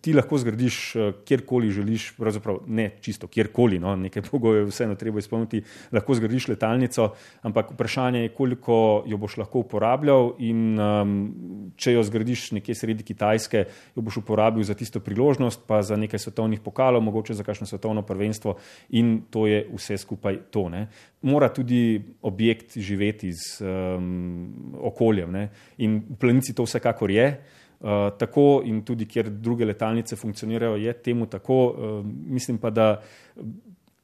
Speaker 6: Ti lahko zgradiš eh, kjerkoli želiš, pravzaprav ne čisto kjerkoli, no, nekaj pogojev vseeno treba izpolniti, lahko zgradiš letalnico, ampak vprašanje je, koliko jo boš lahko uporabljal in um, če jo zgradiš nekje sredi Kitajske, jo boš uporabil za tisto priložnost, pa za nekaj svetovnih pokalov, mogoče za kakšno svetovno prvenstvo in to je vse skupaj to. Ne. Mora tudi objekt živeti z um, okoljem. Ne? In v planici to vsekakor je. Uh, tako in tudi, kjer druge letalnice funkcionirajo, je temu tako. Uh, mislim pa, da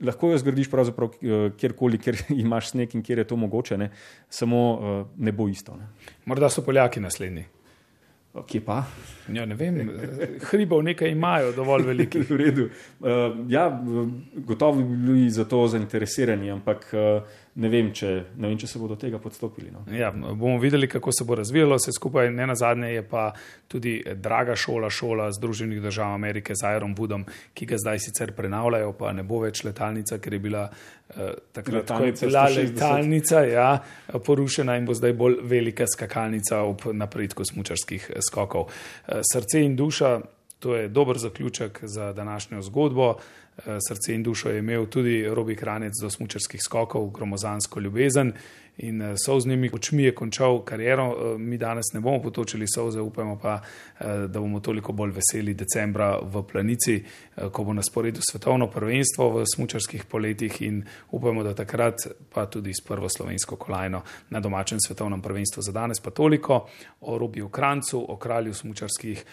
Speaker 6: lahko jo zgradiš pravzaprav uh, kjerkoli, kjer (laughs) imaš sneg in kjer je to mogoče, ne? samo uh, ne bo isto. Ne?
Speaker 4: Morda so Poljaki naslednji.
Speaker 6: Kje pa?
Speaker 4: Ja, ne vem, hribov nekaj imajo, dovolj velikih. (laughs)
Speaker 6: v redu. Uh, ja, gotovo bi bili za to zainteresirani, ampak uh, ne vem, če, ne vem, če se bodo tega podstopili. No.
Speaker 4: Ja, bomo videli, kako se bo razvijalo vse skupaj. Ne na zadnje je pa tudi draga šola, šola Združenih držav Amerike z Iron Woodom, ki ga zdaj sicer prenavljajo, pa ne bo več letalnica, ker je bila eh, takrat, ko je bila letalnica ja, porušena in bo zdaj bolj velika skakalnica ob napredku smučarskih eh, skokov. Eh, srce in duša, to je dober zaključek za današnjo zgodbo. Eh, srce in dušo je imel tudi Robi Kranec do smučarskih skokov, gromozansko ljubezen in eh, so z njimi očmi je končal kariero. Eh, mi danes ne bomo potočili solze, upamo pa, da bomo toliko bolj veseli decembra v Planici, ko bo na sporedu svetovno prvenstvo v smučarskih poletjih in upamo, da takrat pa tudi s prvo slovensko kolajno na domačem svetovnem prvenstvu. Za danes pa toliko o Robiju Krancu, o kralju smučarskih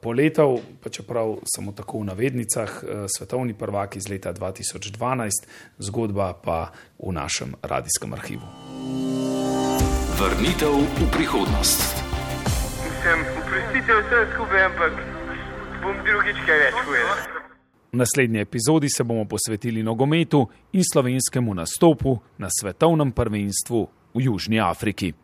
Speaker 4: poletov, pa čeprav samo tako v navednicah, svetovni prvak iz leta 2012, zgodba pa v našem radijskem arhivu.
Speaker 1: Vrnitev v prihodnost.
Speaker 3: Sem uprostitev vse skupaj, ampak bom drugič kaj več povedal.
Speaker 4: V naslednji epizodi se bomo posvetili nogometu in slovenskemu nastopu na svetovnem prvenstvu v Južni Afriki.